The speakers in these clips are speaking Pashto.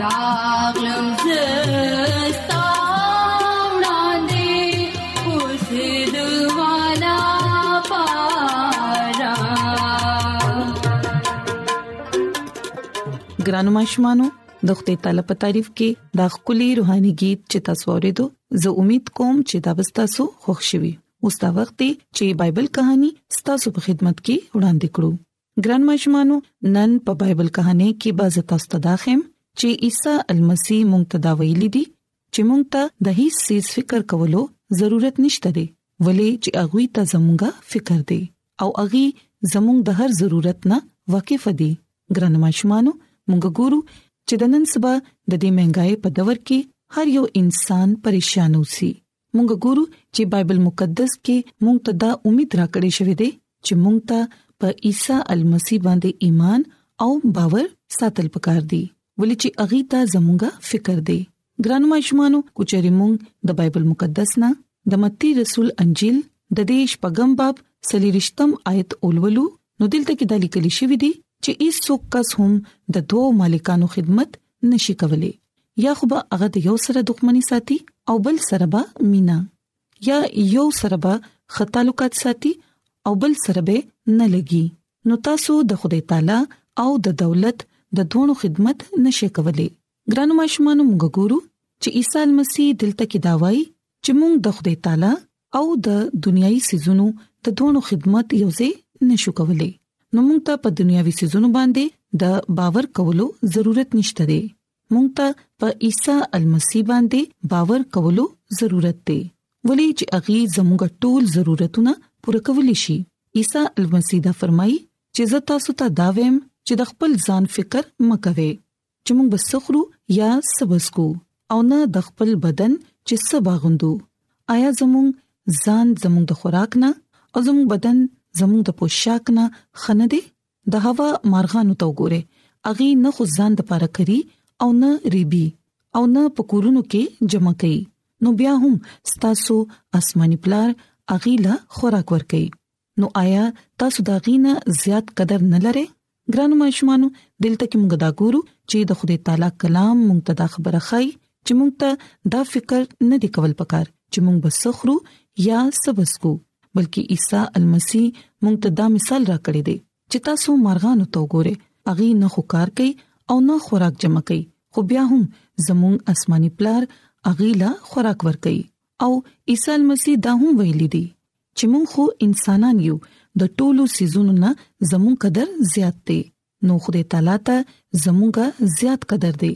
راغلم زستا ګرانو ماشومانو د خپل تعالی په تعریف کې دا خولي روحاني गीत چې تاسو ورېدو زه امید کوم چې دا به تاسو خوښ شي اوس دا وخت چې بایبل کہانی تاسو په خدمت کې وړاندې کړو ګران ماشومانو نن په بایبل کہانی کې به زتا ستداخم چې عیسی المسی مونږ ته دا ویلي دي چې مونږ ته د هیڅ سیس فکر کولو ضرورت نشته دی ولې چې اغوي ته زمونږه فکر دی او اغي زمونږ د هر ضرورت نه واقف دي ګران ماشومانو مونږ ګورو چې د نن سبا د دې مهنګای په دور کې هر یو انسان پریشان اوسي مونږ ګورو چې بایبل مقدس کې مونږ ته دا امید راکړې شوې ده چې مونږ ته په عیسی المسی باندې ایمان او باور ساتل پکار دي ولې چې اغي ته زموږه فکر دی ګران ماشومانو کوچري مونږ د بایبل مقدس نه د متی رسول انجیل د دې شپږم باب سلیریشتم آیت اولولو نو دلته کې د لیکل شوې دي چې هیڅوک کس هم د دوو مالکانو خدمت نشي کولای یا خو به هغه د یو سره دښمنی ساتي او بل سره به مینا یا یو سره به خطالوکات ساتي او بل سره به نه لګي نو تاسو د خدای تعالی او د دولت د دوه خدمت نشي کولای ګرانو ماشومانو موږ ګورو چې عیسی مسیح دلته کې دا وایي چې موږ د خدای تعالی او د دنیوي سيزونو د دوه خدمت یو ځای نشو کولای نو موږ ته په دنیوي سيزونو باندې د باور کولو ضرورت نشته دی موږ ته په عیسی المسی باندې باور کولو ضرورت دی ولې چې اغي زموږ ټول ضرورتونه پوره کولی شي عیسی المسی دا فرمایي چې زه تاسو ته دا ویم چې د خپل ځان فکر مکوئ چې موږ به سخرو یا سبسکو او نه د خپل بدن چې سبا غوندو آیا زموږ ځان زموږ د خوراک نه او زموږ بدن زموږ د پوشاک نه خنه دي د هوا مارغانو ته وګوره اغي نه خو ځان د پاره کری او نه ریبي او نه پکورونو کې جمع کړي نو بیا هم ستاسو آسماني پلار اغي لا خوراک ورکړي نو آیا تاسو دا غینه زیات قدر نه لره ګرانو ماشومانو دلته کې موږ دا ګورو چې د خدای تعالی کلام موږ ته دا خبره خای چې موږ ته دا فکر نه دی کول پکار چې موږ بسخرو یا سبسکو بلکې عیسی المسی موږ ته دا مثال راکړی دی چې تاسو مارغانو ته وګوره اغي نه خوکار کوي او نه خوراک جمع کوي خو بیا هم زموږ آسماني پلار اغي لا خوراک ور کوي او عیسی مسیح دا هم ویلي دي چې موږ خو انسانان یو د ټولو سيزونو نه زموږ قدر زیات دی نو خدای تعالی ته زموږ زیات قدر دی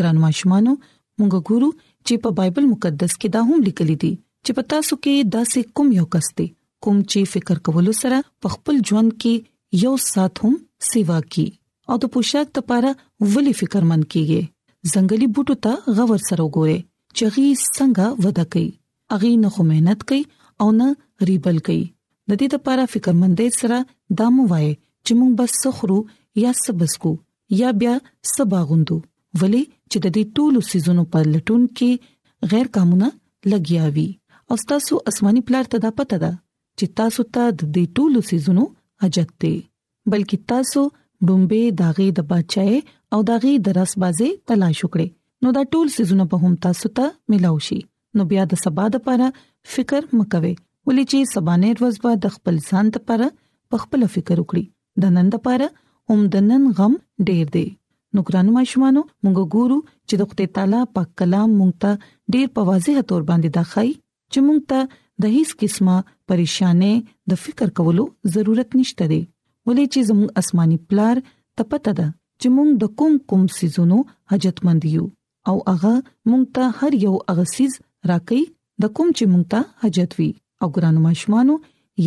ګران ماشومانو موږ ګورو چې په بایبل مقدس کې دا هم لیکل دي چې په تاسو کې داسې کوم یو کس دی کوم چې فکر کولو سره په خپل ژوند کې یو سات هم سیوا کی او د پوشاک لپاره ولی فکرمن کیږي ځنګلي بوټو ته غور سره وګوره چې غي څنګه ودا کوي اغي نه خو مهنت کوي او نه ریبل کوي د دې لپاره فکرمندۍ سره دام وای چې موږ بس سخرو یا سبسکو یا بیا سباغوندو ولې چې د دې ټولو سيزونو په لټون کې غیر قانونا لګیا وي او تاسو آسماني پلار ته دا پته ده چې تاسو ته د دې ټولو سيزونو اجت دی بلکې تاسو ډومبه داغي د بچای او داغي د رس بازي تلاش وکړي نو دا ټول سيزونه به هم تاسو ته ملاوي شي نو بیا د سبا د لپاره فکر مکوي ولې چې سبانه ورځ به د خپل ځان لپاره په خپل فکر وکړي د نن لپاره هم د نن غم ډیر دی نو ګرانو ماشومانو موږ ګورو چې د خدای تعالی پاک کلام موږ ته ډیر په واضح تور باندې دا خای چې موږ ته د هیڅ قسمه پریشانې د فکر کولو ضرورت نشته دی ولې چې زموږ آسماني پلار ته پته ده چې موږ د کوم کوم سيزونو حاجتمند یو او هغه موږ ته هر یو هغه سیز راکې د کوم چې موږ ته حاجت وي او ګرانو ماشومانو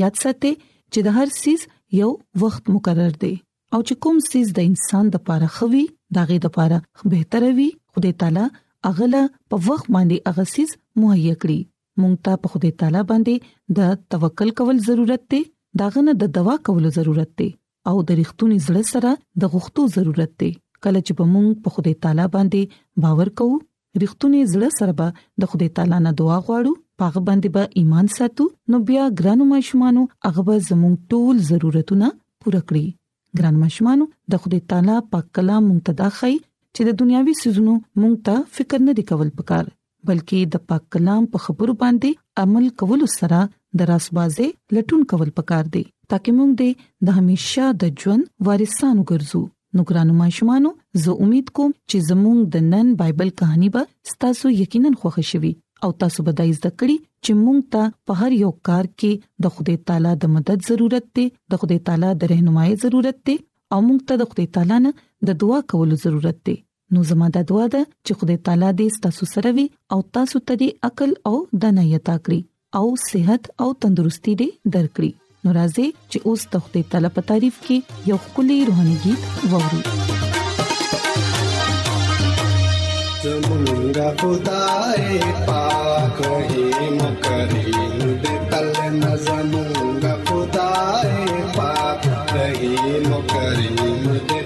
یاد ساتئ چې د هر سیز یو وخت مقرر دی او چې کوم سیز د انسان د پاره خوي داغه د پاره بهتر وي خدای تعالی اغله په وخت باندې اغسیز مهیا کړی مونږ ته په خدای تعالی باندې د توکل کول ضرورت دی داغه نه د دوا کولو ضرورت دی او د رښتونی زړه سره د غوښتو ضرورت دی کله چې په مونږ په خدای تعالی باندې باور کوو رښتونی زړه سره به د خدای تعالی نه دعا غواړو پاغه باندې به ایمان ساتو نو بیا ګرانو ماشومانو هغه به زموږ ټول ضرورتونه پوره کړي ګران ماشومانو د خدای تعالی پاک کلام مونږ ته دا خي چې د دنیاوي سيزونو مونږ ته فکر نه دی کول پکار بلکې د پاک کلام په خبرو باندې عمل کول سره د راسبازه لټون کول پکار دی ترڅو مونږ د همیشا د ژوند وارثان وګرځو نو ګرانو ماشومانو زه امید کوم چې زموږ د نن بایبل کہانی به تاسو یقینا خوښ شي او تاسو به دایز د کړی چې موږ ته په هر یو کار کې د خدای تعالی د مدد ضرورت دی د خدای تعالی د رهنمایي ضرورت دی او موږ ته د خدای تعالی نه د دعا کولو ضرورت دی نو زما د دعا ده چې خدای تعالی دې تاسو سره وي او تاسو ته دې عقل او دانایي عطا کړي او صحت او تندرستي دې درکړي نو راځي چې اوس د خدای تعالی په تعریف کې یو خولي روحاني गीत ووري زمونږ خدای پاک هي مکریم دې تل نظمونږ خدای پاک هي مکریم دې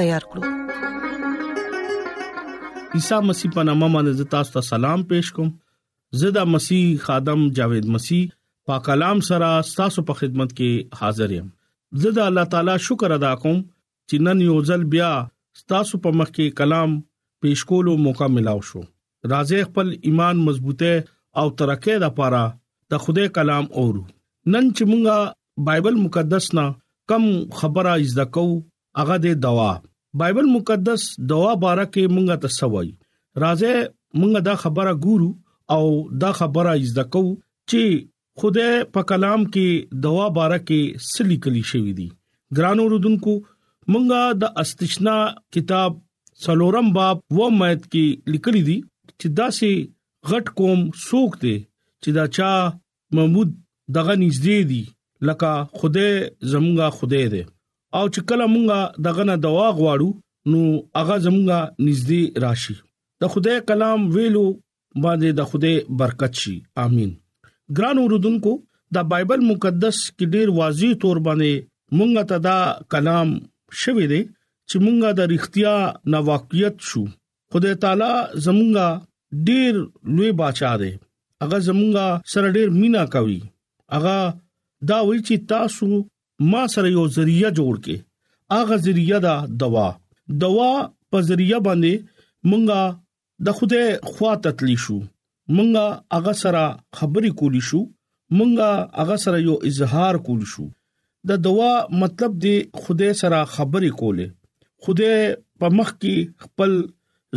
تیار کړو عیسی مسیح په نامه باندې تاسو ته سلام پېښ کوم زدا مسیح خادم جاوید مسیح پاک کلام سره تاسو په خدمت کې حاضر یم زدا الله تعالی شکر ادا کوم چې نن یو ځل بیا تاسو په مخ کې کلام پېښ کولو موقع ملاو شو راځي خپل ایمان مضبوطه او ترقه د پاره د خوده کلام اورو نن چې مونږه بایبل مقدس نه کم خبره از دکو هغه د دوا بایبل مقدس دوا باره کې مونږه ته سوي راځه مونږه دا خبره ګورو او دا خبره زده کو چې خوده په کلام کې دوا باره کې سلی کلی شوې دي ګران اوردونکو مونږه د استشنا کتاب سلورم باب و مېت کې لیکلي دي چې دا سي غټ قوم سوک دي چې دا چا محمود دغه نږدې دي لکه خوده زمونږه خوده ده او چې کله مونږه دغه نه دوا غواړو نو هغه زمونږه نږدې راشي د خوده کلام ویلو باندې د خوده برکت شي امين ګران اوردونکو دا بایبل مقدس کې ډیر واضح تور باندې مونږه ته دا کلام شوی دی چې مونږه د اړتیا نا واقعیت شو خدای تعالی زمونږه ډیر لوی بچا دی هغه زمونږه سره ډیر مینا کوي هغه دا وی چې تاسو ما سره یو ذریعہ جوړ کې هغه ذریعہ دا دوا دوا په ذریعہ باندې مونږه د خوده خوا تتلی شو مونږه هغه سره خبرې کولی شو مونږه هغه سره یو اظهار کولی شو د دوا مطلب دی خوده سره خبرې کوله خوده په مخ کې خپل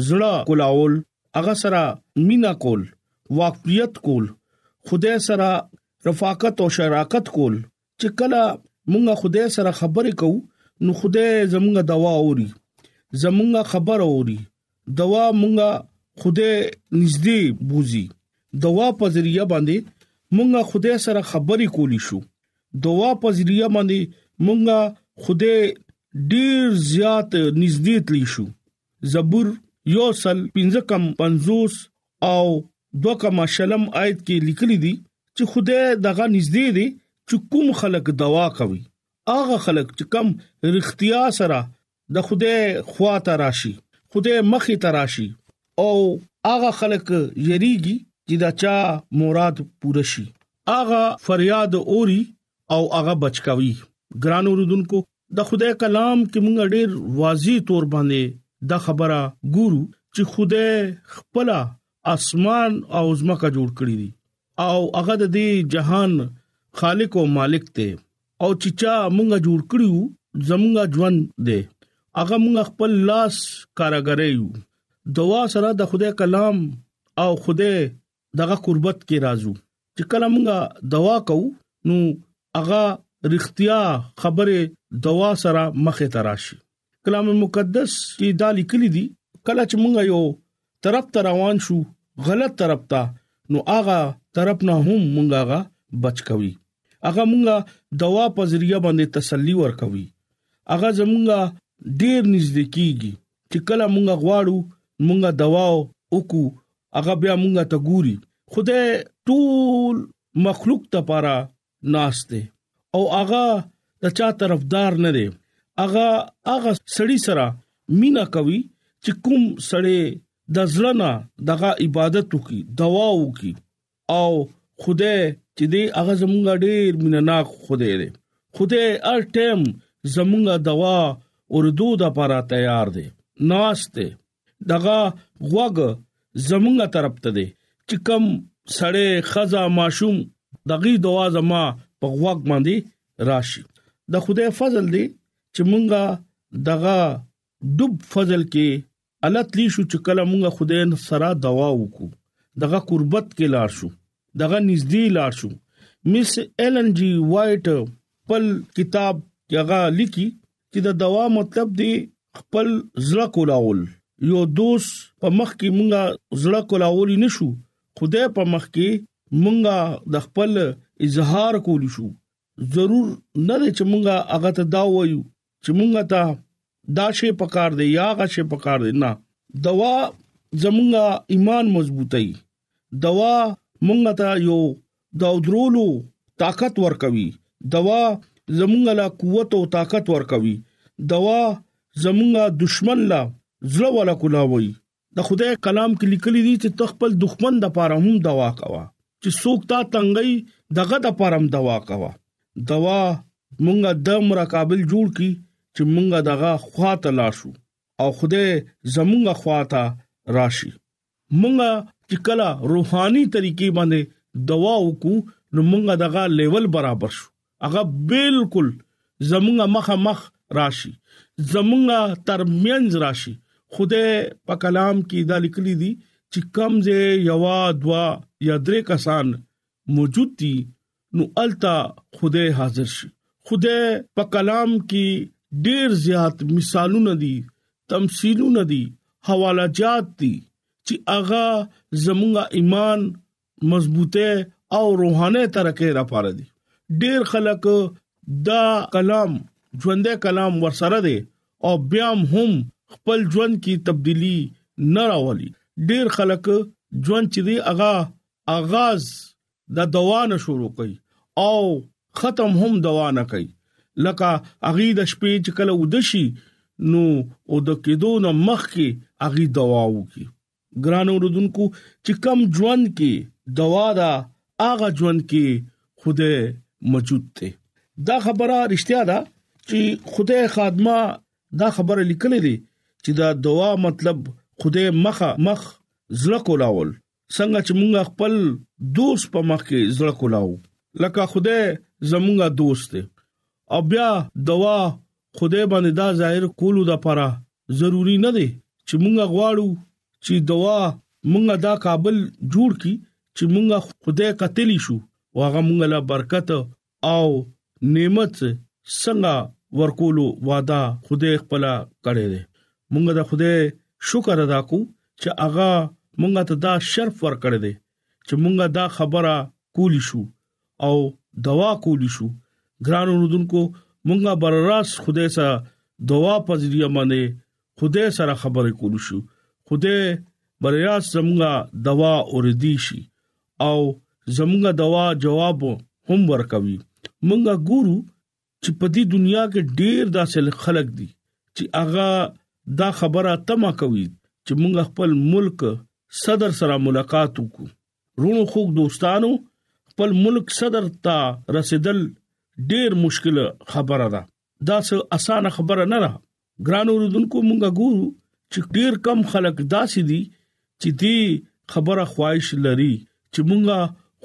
زړه کولاول هغه سره مینا کول واقعیت کول خوده سره رفاقت او شراکت کول چې کله موږ خدای سره خبرې کوو نو خدای زموږ دوا اوري زموږ خبر اوري دوا موږ خدای نږدې بوزي دوا په ذریعہ باندې موږ خدای سره خبرې کولی شو دوا په ذریعہ باندې موږ خدای ډیر زیات نږدې تلی شو زبور یوسل 15 کم 50 او دوه کما شلم آیت کې لیکلي دي چې خدای دغه نږدې دی چې کوم خلک دوا کوي هغه خلک چې کم رښتیا سره د خدای خوا ته راشي خدای مخې ته راشي او هغه خلک یریږي چې دا چا مراد پوره شي هغه فریاد اوري او هغه بچ کوي ګران اوردونکو د خدای کلام کې موږ ډېر واضح تور باندې دا خبره ګورو چې خدای خپل اسمان او زمکه جوړ کړی دي او هغه د دې جهان خالق او مالک دی او چې چا مونږه جوړ کړیو زمونږه ژوند دی هغه مونږه خپل لاس کارګرې یو دوا سره د خدای کلام او خدای دغه قربت کې راځو چې کله موږ دوا کوو نو هغه رښتیا خبره دوا سره مخه تراشي کلام مقدس کې دا لیکلي دي کله چې موږ یو طرف ته روان شو غلط طرف ته نو هغه طرف نه هم مونږه بچ کوي هغه مونږه دوا په ذریعہ باندې تسلی ورکوي هغه زمونږه ډیر نږدې کیږي چې کله مونږ غواړو مونږ دوا وکړو هغه بیا مونږ ته ګوري خدای ټول مخلوق ته پاره ناشته او هغه د چا طرفدار نه دی هغه هغه سړی سره مینا کوي چې کوم سړی د ځلنا دغه عبادت وکي دوا وکي او خدای چې دی هغه زمونږ ډیر مینناک خدای دی خدای هر ټیم زمونږ دوا اردو د لپاره تیار دی ناشته دغه غوګ زمونږ طرف ته دی چې کم سړې خزا ماشوم دغه دوا زما په غوګ باندې راشي د خدای فضل دی چې مونږه دغه دب فضل کې الله تلی شو چې کله مونږه خدای سره دوا وکړو دغه قربت کې لار شو دغه نږدې لار شو مس ایلن جی وایټ خپل کتاب یغه لیکي چې د دوا مطلب دی خپل زړه کولاول یو دوس په مخ کې مونږه زړه کولاول نشو خدای په مخ کې مونږه د خپل اظهار کول شو ضرور نه چې مونږه هغه ته دا وایو چې مونږه ته دا شی پکار دی یا غا شی پکار دی نه دوا زمونږه ایمان مضبوطی دوا مونږه ته یو دا درولو طاقت ورکوي دوا زمونږه لا قوت او طاقت ورکوي دوا زمونږه دشمن لا زړه ولا کولاوي د خدای کلام کې لیکلي دي چې تخپل دښمن د پاره هم دوا کوه چې څوک تا تنګي دغه د پاره هم دوا کوه دوا مونږه د مرکابل جوړ کی چې مونږه دغه خواته لاشو او خدای زمونږه خواته راشي مونږه چې کله روحاني طریقې باندې دوا وکړو نو مونږه دغه لیول برابر شو هغه بالکل زمونږه مخه مخ راشي زمونږه ترمنځ راشي خوده په کلام کې دا لیکلي دي چې کمزه یوا دوا یا درې کسان موجود دي نو التا خوده حاضر شي خوده په کلام کې ډیر زیات مثالونه دي تمثيلونه دي حواله جات دي چې اغا زمونږه ایمان مضبوطه او روحانه ترقې لپاره دي ډیر خلک دا کلام ژوندې کلام ورسره دي او بیا هم خپل ژوند کې تبدیلی نه راولي ډیر خلک ژوند چې دی اغا اغاز د دوان شروع کوي او ختم هم دوان کوي لکه اغي د شپې چې کله ودشي نو او د کېدو نه مخ کې اغي دوا وکي ګران اوردونکو چې کم ژوند کې دوا دا هغه ژوند کې خوده موجود دی دا خبره رښتیا ده چې خوده خادمه دا خبره لیکلې ده چې دا دوا مطلب خوده مخه مخ زړه کولاول څنګه چې مونږ خپل دوست په مخ کې زړه کولاو لکه خوده زمونږه دوست دی او بیا دوا خدای باندې دا ظاهر کولو د لپاره ضروری نه دی چې مونږه غواړو چې دوا مونږه دا کابل جوړ کی چې مونږه خدای قتلی شو او هغه مونږه لا برکت او نعمت څنګه ورکولو وعده خدای خپل کړی دی مونږه د خدای شکر ادا کو چې هغه مونږه ته دا شرف ورکړی دی چې مونږه دا خبره کولی شو او دوا کولی شو ګران اوردونکو مونږه برراس خدای سره دوا په ذریعہ باندې خدای سره خبرې کولی شو خدای برراس زمونږه دوا اوردي شي او زمونږه دوا جواب هم ورکوي مونږه ګورو چې په دې دنیا کې ډیر داسې خلک دي چې هغه دا خبره تما کوي چې موږ خپل ملک صدر سره ملاقات وکړو رونو خوګ دوستانو خپل ملک صدر ته رسیدل ډیر مشکل خبره ده دا څه اسانه خبره نه ده ګران اوردونکو مونږه ګورو چې ډیر کم خلک داسې دي چې دې خبره خواهش لري چې مونږه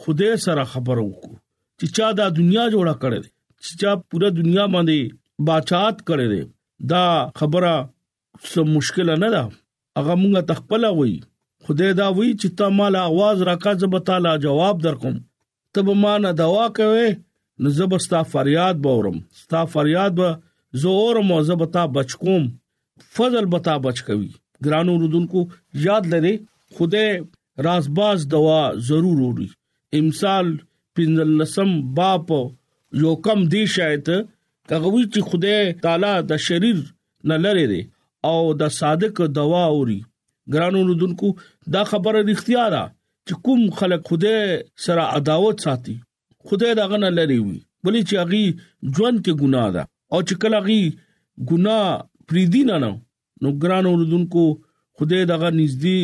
خدای سره خبرو وکړو چې چا دا دنیا جوړه کړې چې چا پوره دنیا باندې بچات کړې ده دا خبره څه مشکل نه ده هغه مونږه تخپل وای خدای دا وای چې تا مال आवाज راکا زب تعالی جواب درکوم ته به ما نه دوا کوي نو زه به ستا فریاد باورم ستا فریاد به زه اورم او زه به تا بچ کوم فضل به تا بچ کوي ګرانو رودونکو یاد لري خدای رازباز دوا ضرور اوري امثال پنځل لسم باپ یو کم دی شایت کغوی چې خدای تعالی د شریر نه لری دی او د صادق دوا اوري ګرانو رودونکو دا خبره اړتیا ده چې کوم خلک خدای سره عداوت ساتي خدای دا غنه لري وي ولې چې هغه ژوند کې ګناه ده او چې کله هغه ګناه پریدي نه نو نو ګران اوردونکو خدای دغه نږدې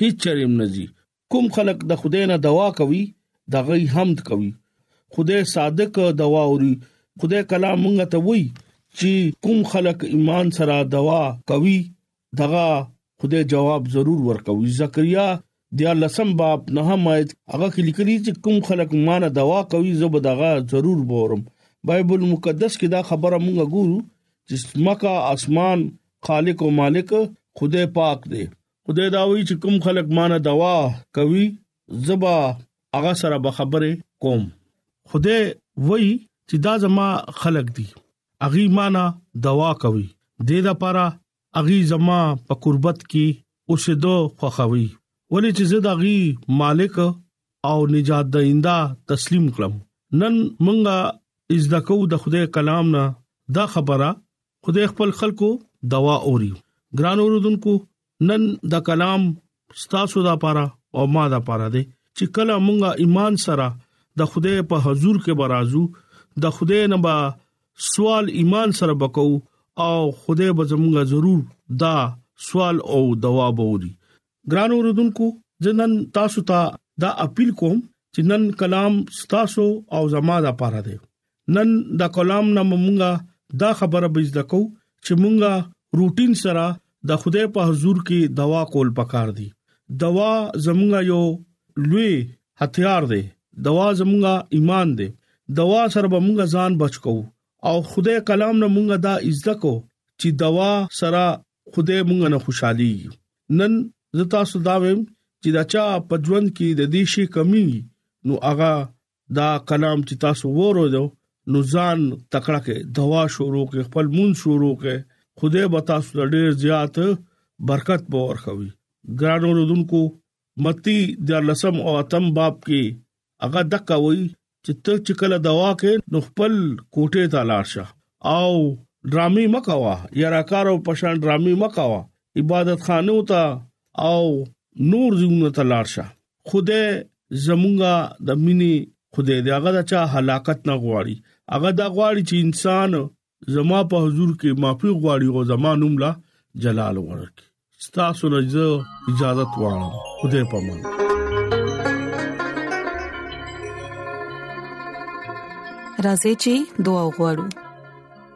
هیڅ چرېم نه زی کوم خلک د خدای نه دوا کوي دا غي حمد کوي خدای صادق دوا اوري خدای کلام مونږ ته وایي چې کوم خلک ایمان سره دوا کوي دغه خدای جواب ضرور ورکوي زکریا د لسم باب نه هم آیت هغه کې لیکلي چې کوم خلک مانه دوا کوي زه به دغه ضرور بورم بایبل مقدس کې دا خبره مونږ ګورو چې مکه اسمان خالق او مالک خدای پاک دی خدای دا وایي چې کوم خلک مانه دوا کوي زبا هغه سره به خبره کوم خدای وایي چې دا زما خلک دي اغي مانا دوا کوي د دې لپاره اغي زما په قربت کې اوسېدو خوخوي ولې چې زه د غي مالک او نجات دیندا تسلیم کړم نن مونږه از دکو د خدای کلام نه دا خبره خدای خپل خلکو دوا اوري ګران اوردونکو نن دا کلام ستاسو دا پاره او ما دا پاره دی چې کله مونږه ایمان سره د خدای په حضور کې برازو د خدای نه با سوال ایمان سره بکو او خدای به زمونږه ضرور دا سوال او جواب ووري ګران اوردونکو جنن تاسو ته دا اپیل کوم چې نن کلام ستاسو او زما دا پاره دی نن د کلام نه مونږه دا خبره به زده کو چې مونږه روټین سره د خدای په حضور کې دوا کول پکار دي دوا زمونږه یو لوی هتیار دی دوا زمونږه ایمان دی دوا سره به مونږه ځان بچو او خدای کلام نه مونږه دا عزت کو چې دوا سره خدای مونږه نه خوشحالي نن زتا سوداویم چې دا چا په ژوند کې د دې شي کمی نو هغه دا کلام چې تاسو وورو دو نو ځان تکړه کې دوا شروع کې خپل مون شروع کې خدای به تاسو ته ډیر زیات برکت به ورکوي ګران اوردونکو متی د لسم او اتم باب کې هغه دکا وای چې ته چې کله دوا کې نو خپل کوټه ته لاړ شه او ډرامي مکوا یا راکار او پشان ډرامي مکوا عبادت خانو ته او نور زونه ته لاړ شه خدای زمونږه د مینې خدای دی هغه د چا هلاکت نه غواړي هغه دا غواړي چې انسان زما په حضور کې معافي غواړي او زما نوم لا جلال ورکړي ستاسو نه اجازه غواړم خدای پامان راځي چې دعا وغوړو